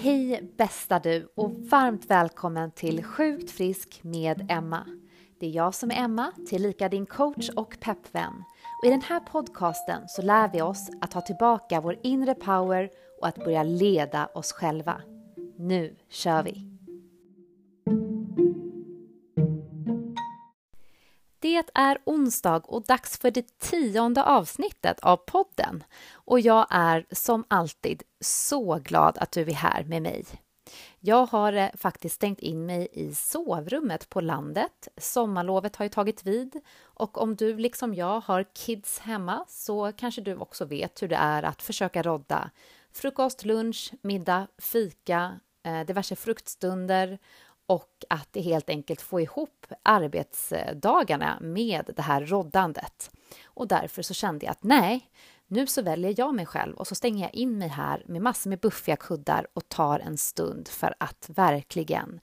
Hej bästa du och varmt välkommen till Sjukt frisk med Emma. Det är jag som är Emma, tillika din coach och peppvän. Och I den här podcasten så lär vi oss att ta tillbaka vår inre power och att börja leda oss själva. Nu kör vi! Det är onsdag och dags för det tionde avsnittet av podden. Och jag är som alltid så glad att du är här med mig. Jag har eh, faktiskt stängt in mig i sovrummet på landet. Sommarlovet har ju tagit vid och om du liksom jag har kids hemma så kanske du också vet hur det är att försöka rodda frukost, lunch, middag, fika, eh, diverse fruktstunder och att helt enkelt få ihop arbetsdagarna med det här roddandet. Och därför så kände jag att nej, nu så väljer jag mig själv och så stänger jag in mig här med massor med buffiga kuddar och tar en stund för att verkligen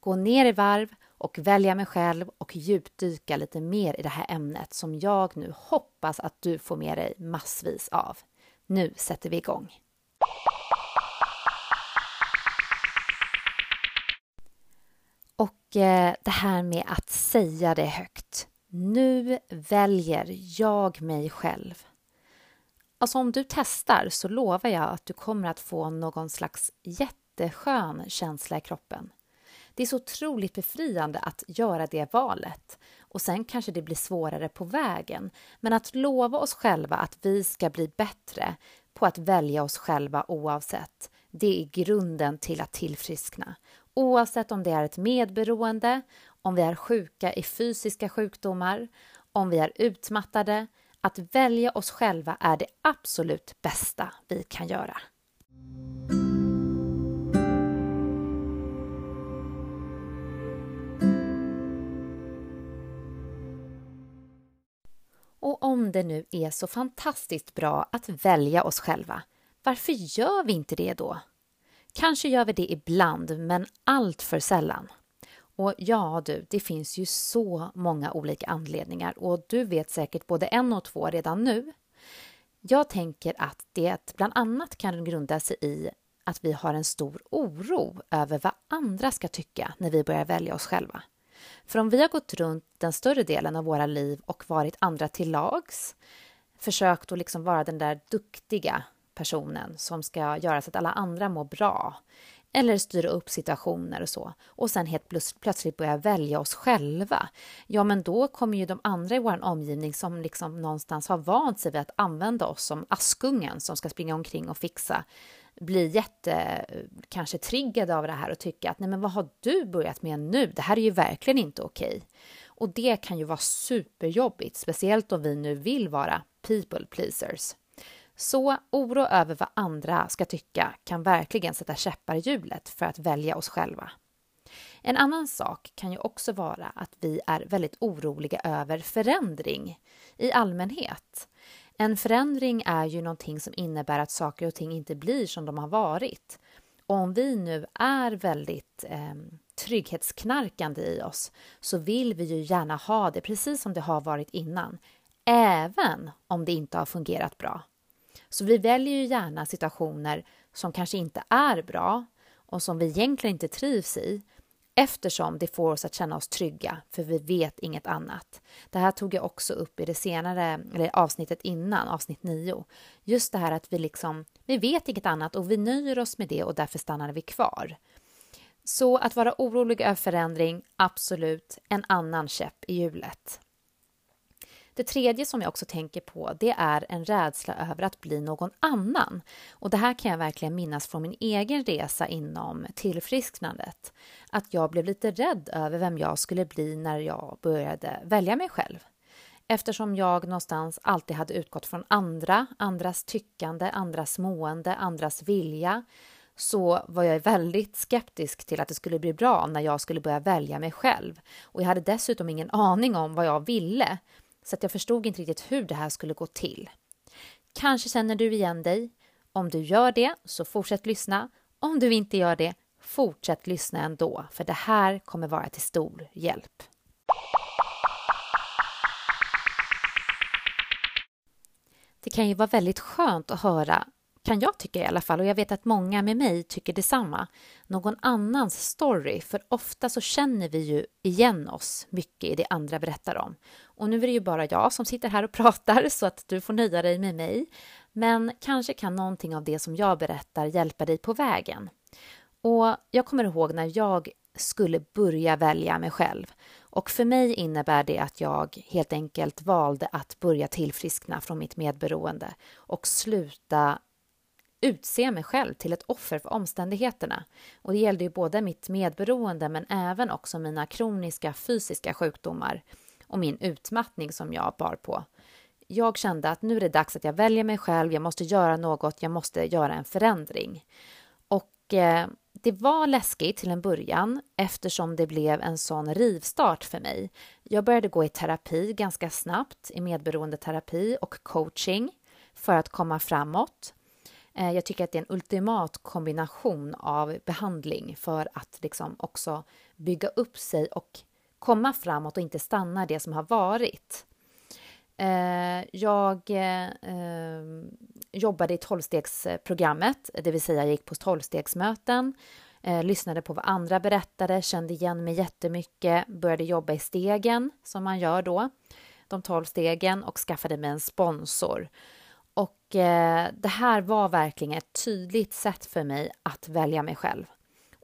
gå ner i varv och välja mig själv och djupdyka lite mer i det här ämnet som jag nu hoppas att du får med dig massvis av. Nu sätter vi igång! Eh, det här med att säga det högt. Nu väljer jag mig själv. Alltså om du testar så lovar jag att du kommer att få någon slags jätteskön känsla i kroppen. Det är så otroligt befriande att göra det valet. Och sen kanske det blir svårare på vägen. Men att lova oss själva att vi ska bli bättre på att välja oss själva oavsett, det är grunden till att tillfriskna. Oavsett om det är ett medberoende, om vi är sjuka i fysiska sjukdomar, om vi är utmattade. Att välja oss själva är det absolut bästa vi kan göra. Och om det nu är så fantastiskt bra att välja oss själva, varför gör vi inte det då? Kanske gör vi det ibland, men allt för sällan. Och ja du, det finns ju så många olika anledningar och du vet säkert både en och två redan nu. Jag tänker att det bland annat kan grunda sig i att vi har en stor oro över vad andra ska tycka när vi börjar välja oss själva. För om vi har gått runt den större delen av våra liv och varit andra till lags, försökt att liksom vara den där duktiga personen som ska göra så att alla andra mår bra eller styra upp situationer och så och sen helt plötsligt börja välja oss själva. Ja, men då kommer ju de andra i vår omgivning som liksom någonstans har vant sig vid att använda oss som Askungen som ska springa omkring och fixa bli jätte, kanske triggade av det här och tycka att nej men vad har du börjat med nu? Det här är ju verkligen inte okej. Och det kan ju vara superjobbigt, speciellt om vi nu vill vara people pleasers. Så oro över vad andra ska tycka kan verkligen sätta käppar i hjulet för att välja oss själva. En annan sak kan ju också vara att vi är väldigt oroliga över förändring i allmänhet. En förändring är ju någonting som innebär att saker och ting inte blir som de har varit. Och om vi nu är väldigt eh, trygghetsknarkande i oss så vill vi ju gärna ha det precis som det har varit innan, även om det inte har fungerat bra. Så vi väljer ju gärna situationer som kanske inte är bra och som vi egentligen inte trivs i eftersom det får oss att känna oss trygga, för vi vet inget annat. Det här tog jag också upp i det senare eller avsnittet innan, avsnitt 9. Just det här att vi liksom, vi vet inget annat och vi nöjer oss med det och därför stannar vi kvar. Så att vara orolig över förändring, absolut en annan käpp i hjulet. Det tredje som jag också tänker på det är en rädsla över att bli någon annan. Och Det här kan jag verkligen minnas från min egen resa inom tillfrisknandet. Att jag blev lite rädd över vem jag skulle bli när jag började välja mig själv. Eftersom jag någonstans alltid hade utgått från andra, andras tyckande, andras mående, andras vilja så var jag väldigt skeptisk till att det skulle bli bra när jag skulle börja välja mig själv. Och jag hade dessutom ingen aning om vad jag ville så att jag förstod inte riktigt hur det här skulle gå till. Kanske känner du igen dig. Om du gör det, så fortsätt lyssna. Om du inte gör det, fortsätt lyssna ändå, för det här kommer vara till stor hjälp. Det kan ju vara väldigt skönt att höra kan jag tycka i alla fall, och jag vet att många med mig tycker detsamma, någon annans story, för ofta så känner vi ju igen oss mycket i det andra berättar om. Och nu är det ju bara jag som sitter här och pratar, så att du får nöja dig med mig. Men kanske kan någonting av det som jag berättar hjälpa dig på vägen. Och jag kommer ihåg när jag skulle börja välja mig själv. Och för mig innebär det att jag helt enkelt valde att börja tillfriskna från mitt medberoende och sluta utse mig själv till ett offer för omständigheterna. Och det gällde ju både mitt medberoende men även också mina kroniska fysiska sjukdomar och min utmattning som jag bar på. Jag kände att nu är det dags att jag väljer mig själv, jag måste göra något, jag måste göra en förändring. Och eh, det var läskigt till en början eftersom det blev en sån rivstart för mig. Jag började gå i terapi ganska snabbt, i medberoendeterapi och coaching för att komma framåt. Eh, jag tycker att det är en ultimat kombination av behandling för att liksom också bygga upp sig och komma framåt och inte stanna det som har varit. Eh, jag eh, jobbade i tolvstegsprogrammet, det vill säga jag gick på tolvstegsmöten, lyssnade på vad andra berättade, kände igen mig jättemycket, började jobba i stegen som man gör då, de tolv stegen och skaffade mig en sponsor och eh, det här var verkligen ett tydligt sätt för mig att välja mig själv.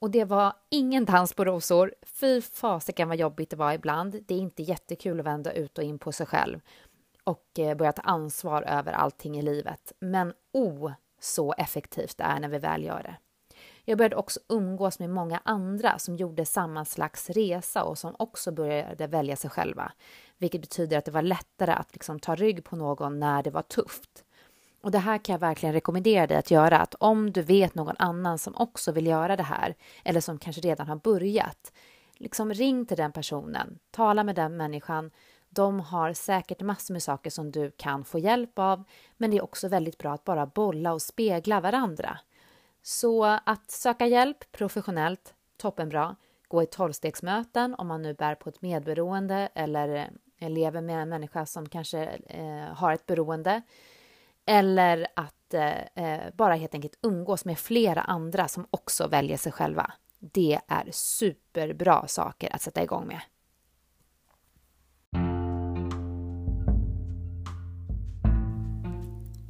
Och det var ingen dans på rosor. Fy fasiken vad jobbigt det var ibland. Det är inte jättekul att vända ut och in på sig själv och eh, börja ta ansvar över allting i livet. Men oh, så effektivt det är när vi väl gör det. Jag började också umgås med många andra som gjorde samma slags resa och som också började välja sig själva. Vilket betyder att det var lättare att liksom ta rygg på någon när det var tufft. Och det här kan jag verkligen rekommendera dig att göra, att om du vet någon annan som också vill göra det här, eller som kanske redan har börjat, liksom ring till den personen, tala med den människan. De har säkert massor med saker som du kan få hjälp av, men det är också väldigt bra att bara bolla och spegla varandra. Så att söka hjälp professionellt, toppenbra. Gå i tolvstegsmöten om man nu bär på ett medberoende eller eh, lever med en människa som kanske eh, har ett beroende. Eller att eh, eh, bara helt enkelt umgås med flera andra som också väljer sig själva. Det är superbra saker att sätta igång med.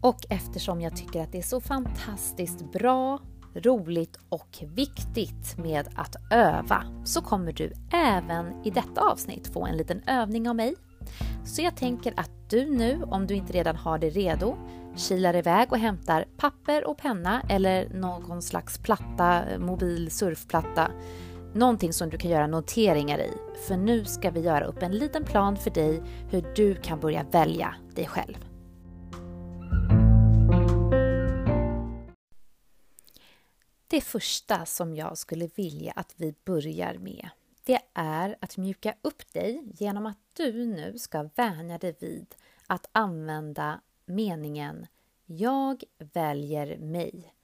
Och eftersom jag tycker att det är så fantastiskt bra, roligt och viktigt med att öva så kommer du även i detta avsnitt få en liten övning av mig. Så jag tänker att du nu, om du inte redan har det redo, kilar iväg och hämtar papper och penna eller någon slags platta, mobil surfplatta. Någonting som du kan göra noteringar i. För nu ska vi göra upp en liten plan för dig hur du kan börja välja dig själv. Det första som jag skulle vilja att vi börjar med det är att mjuka upp dig genom att du nu ska vänja dig vid att använda meningen Jag väljer mig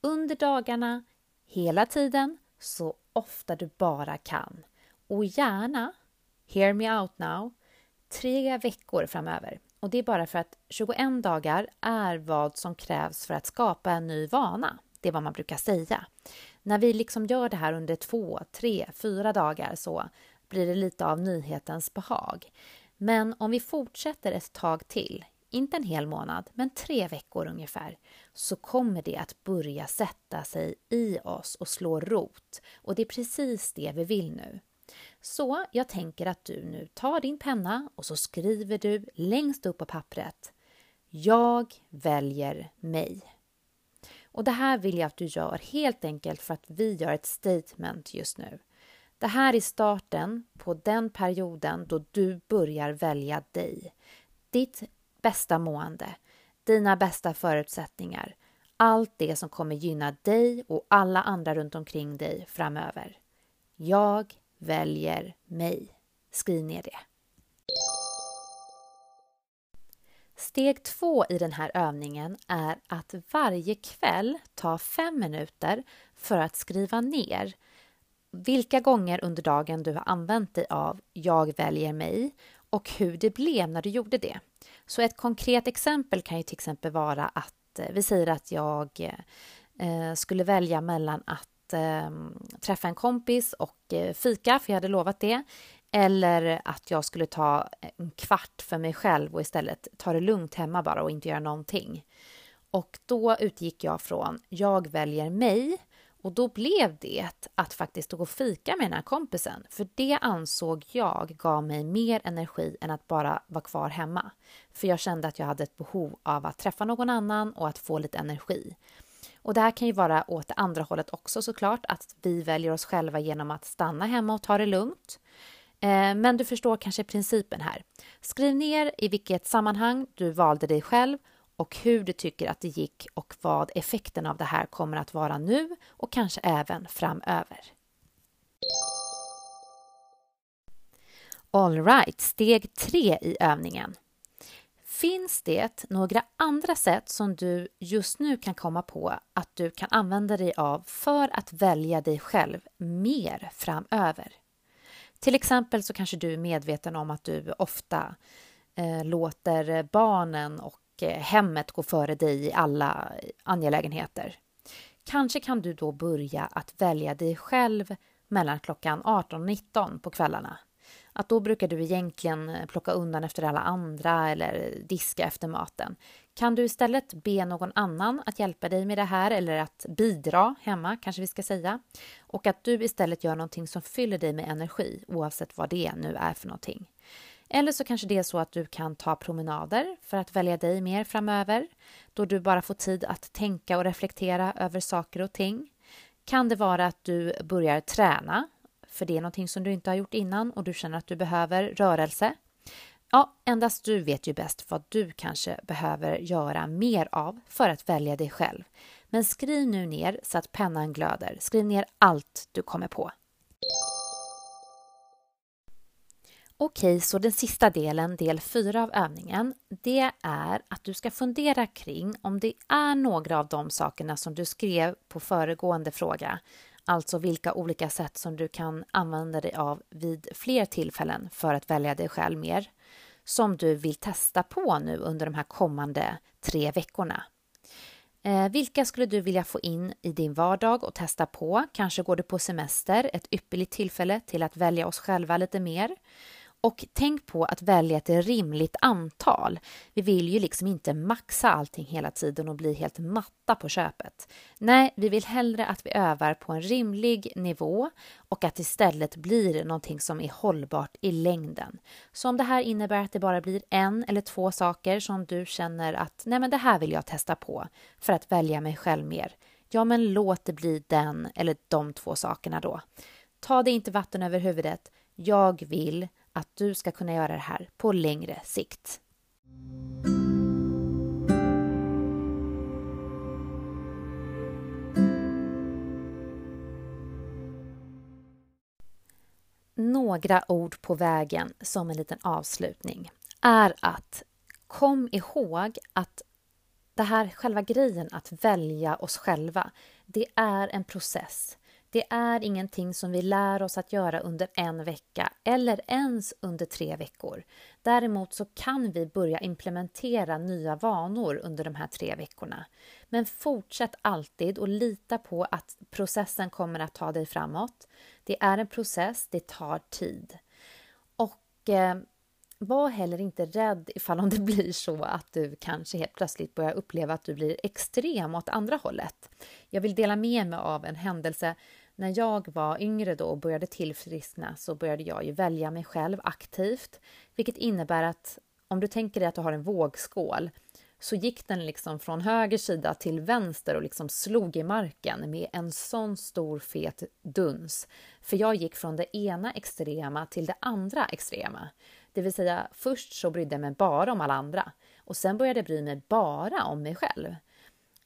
under dagarna, hela tiden, så ofta du bara kan. Och gärna, hear me out now, tre veckor framöver. Och det är bara för att 21 dagar är vad som krävs för att skapa en ny vana. Det är vad man brukar säga. När vi liksom gör det här under två, tre, fyra dagar så blir det lite av nyhetens behag. Men om vi fortsätter ett tag till, inte en hel månad, men tre veckor ungefär, så kommer det att börja sätta sig i oss och slå rot. Och det är precis det vi vill nu. Så jag tänker att du nu tar din penna och så skriver du längst upp på pappret Jag väljer mig. Och det här vill jag att du gör helt enkelt för att vi gör ett statement just nu. Det här är starten på den perioden då du börjar välja dig. Ditt bästa mående, dina bästa förutsättningar, allt det som kommer gynna dig och alla andra runt omkring dig framöver. Jag väljer mig. Skriv ner det. Steg två i den här övningen är att varje kväll ta fem minuter för att skriva ner vilka gånger under dagen du har använt dig av Jag väljer mig och hur det blev när du gjorde det. Så ett konkret exempel kan ju till exempel vara att eh, vi säger att jag eh, skulle välja mellan att ehm, träffa en kompis och eh, fika, för jag hade lovat det, eller att jag skulle ta en kvart för mig själv och istället ta det lugnt hemma bara och inte göra någonting. Och då utgick jag från jag väljer mig och då blev det att faktiskt gå och fika med den här kompisen. För det ansåg jag gav mig mer energi än att bara vara kvar hemma. För jag kände att jag hade ett behov av att träffa någon annan och att få lite energi. Och det här kan ju vara åt det andra hållet också såklart, att vi väljer oss själva genom att stanna hemma och ta det lugnt. Eh, men du förstår kanske principen här. Skriv ner i vilket sammanhang du valde dig själv och hur du tycker att det gick och vad effekten av det här kommer att vara nu och kanske även framöver. Alright, steg tre i övningen. Finns det några andra sätt som du just nu kan komma på att du kan använda dig av för att välja dig själv mer framöver? Till exempel så kanske du är medveten om att du ofta eh, låter barnen och och eh, hemmet gå före dig i alla angelägenheter. Kanske kan du då börja att välja dig själv mellan klockan 18 och 19 på kvällarna. Att då brukar du egentligen eh, plocka undan efter alla andra eller diska efter maten. Kan du istället be någon annan att hjälpa dig med det här eller att bidra hemma, kanske vi ska säga. Och att du istället gör någonting som fyller dig med energi, oavsett vad det nu är för någonting. Eller så kanske det är så att du kan ta promenader för att välja dig mer framöver, då du bara får tid att tänka och reflektera över saker och ting. Kan det vara att du börjar träna, för det är någonting som du inte har gjort innan och du känner att du behöver rörelse. Ja, endast du vet ju bäst vad du kanske behöver göra mer av för att välja dig själv. Men skriv nu ner så att pennan glöder. Skriv ner allt du kommer på. Okej, så den sista delen, del 4 av övningen, det är att du ska fundera kring om det är några av de sakerna som du skrev på föregående fråga, alltså vilka olika sätt som du kan använda dig av vid fler tillfällen för att välja dig själv mer, som du vill testa på nu under de här kommande tre veckorna. Eh, vilka skulle du vilja få in i din vardag och testa på? Kanske går du på semester, ett ypperligt tillfälle till att välja oss själva lite mer. Och tänk på att välja ett rimligt antal. Vi vill ju liksom inte maxa allting hela tiden och bli helt matta på köpet. Nej, vi vill hellre att vi övar på en rimlig nivå och att det istället blir någonting som är hållbart i längden. Så om det här innebär att det bara blir en eller två saker som du känner att nej men det här vill jag testa på för att välja mig själv mer. Ja, men låt det bli den eller de två sakerna då. Ta dig inte vatten över huvudet. Jag vill att du ska kunna göra det här på längre sikt. Några ord på vägen som en liten avslutning är att kom ihåg att det här själva grejen att välja oss själva, det är en process. Det är ingenting som vi lär oss att göra under en vecka eller ens under tre veckor. Däremot så kan vi börja implementera nya vanor under de här tre veckorna. Men fortsätt alltid och lita på att processen kommer att ta dig framåt. Det är en process, det tar tid. Och eh, var heller inte rädd ifall om det blir så att du kanske helt plötsligt börjar uppleva att du blir extrem åt andra hållet. Jag vill dela med mig av en händelse när jag var yngre då och började tillfriskna så började jag ju välja mig själv aktivt, vilket innebär att om du tänker dig att du har en vågskål så gick den liksom från höger sida till vänster och liksom slog i marken med en sån stor fet duns. För jag gick från det ena extrema till det andra extrema. Det vill säga, först så brydde jag mig bara om alla andra och sen började jag bry mig bara om mig själv.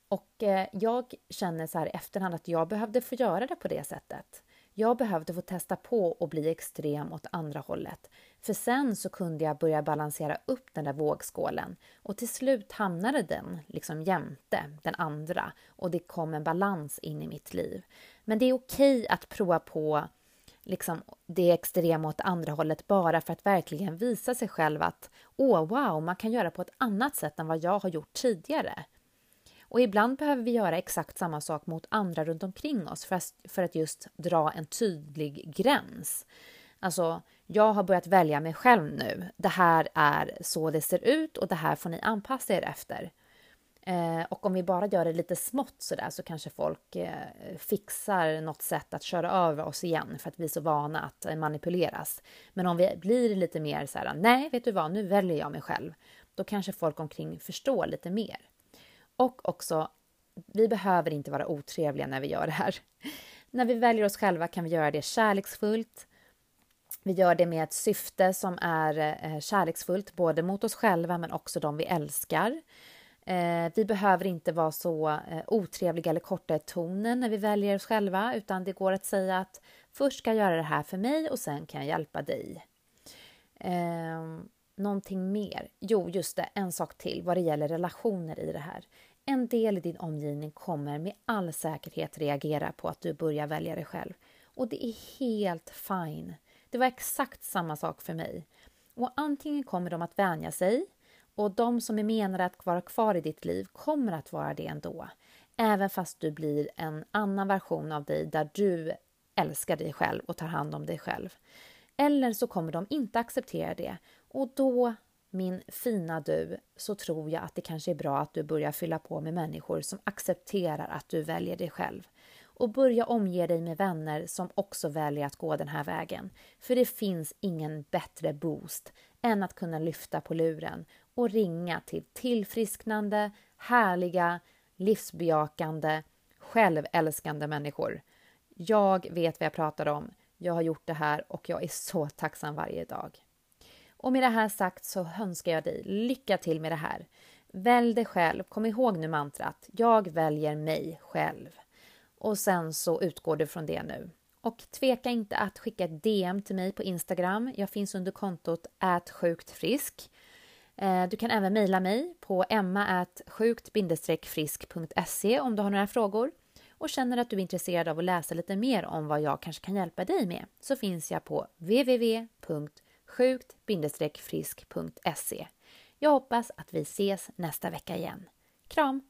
Och eh, jag känner så här i efterhand att jag behövde få göra det på det sättet. Jag behövde få testa på och bli extrem åt andra hållet. För sen så kunde jag börja balansera upp den där vågskålen och till slut hamnade den liksom jämte den andra och det kom en balans in i mitt liv. Men det är okej att prova på liksom det extrema åt andra hållet bara för att verkligen visa sig själv att åh, wow, man kan göra på ett annat sätt än vad jag har gjort tidigare. Och ibland behöver vi göra exakt samma sak mot andra runt omkring oss för att, för att just dra en tydlig gräns. Alltså, jag har börjat välja mig själv nu. Det här är så det ser ut och det här får ni anpassa er efter. Eh, och om vi bara gör det lite smått sådär så kanske folk eh, fixar något sätt att köra över oss igen för att vi är så vana att eh, manipuleras. Men om vi blir lite mer så här, nej, vet du vad, nu väljer jag mig själv. Då kanske folk omkring förstår lite mer. Och också, vi behöver inte vara otrevliga när vi gör det här. När vi väljer oss själva kan vi göra det kärleksfullt. Vi gör det med ett syfte som är eh, kärleksfullt, både mot oss själva men också de vi älskar. Eh, vi behöver inte vara så eh, otrevliga eller korta i tonen när vi väljer oss själva, utan det går att säga att först ska jag göra det här för mig och sen kan jag hjälpa dig. Ehm, Någonting mer? Jo, just det, en sak till vad det gäller relationer i det här. En del i din omgivning kommer med all säkerhet reagera på att du börjar välja dig själv. Och det är helt fine. Det var exakt samma sak för mig. Och antingen kommer de att vänja sig och de som är menade att vara kvar i ditt liv kommer att vara det ändå. Även fast du blir en annan version av dig där du älskar dig själv och tar hand om dig själv. Eller så kommer de inte acceptera det och då, min fina du, så tror jag att det kanske är bra att du börjar fylla på med människor som accepterar att du väljer dig själv och börja omge dig med vänner som också väljer att gå den här vägen. För det finns ingen bättre boost än att kunna lyfta på luren och ringa till tillfrisknande, härliga, livsbejakande, självälskande människor. Jag vet vad jag pratar om. Jag har gjort det här och jag är så tacksam varje dag. Och med det här sagt så önskar jag dig lycka till med det här. Välj dig själv. Kom ihåg nu mantrat. Jag väljer mig själv. Och sen så utgår du från det nu. Och tveka inte att skicka ett DM till mig på Instagram. Jag finns under kontot ätsjuktfrisk. Eh, du kan även mejla mig på emma.sjukt-frisk.se om du har några frågor och känner att du är intresserad av att läsa lite mer om vad jag kanske kan hjälpa dig med så finns jag på sjukt-frisk.se. Jag hoppas att vi ses nästa vecka igen. Kram!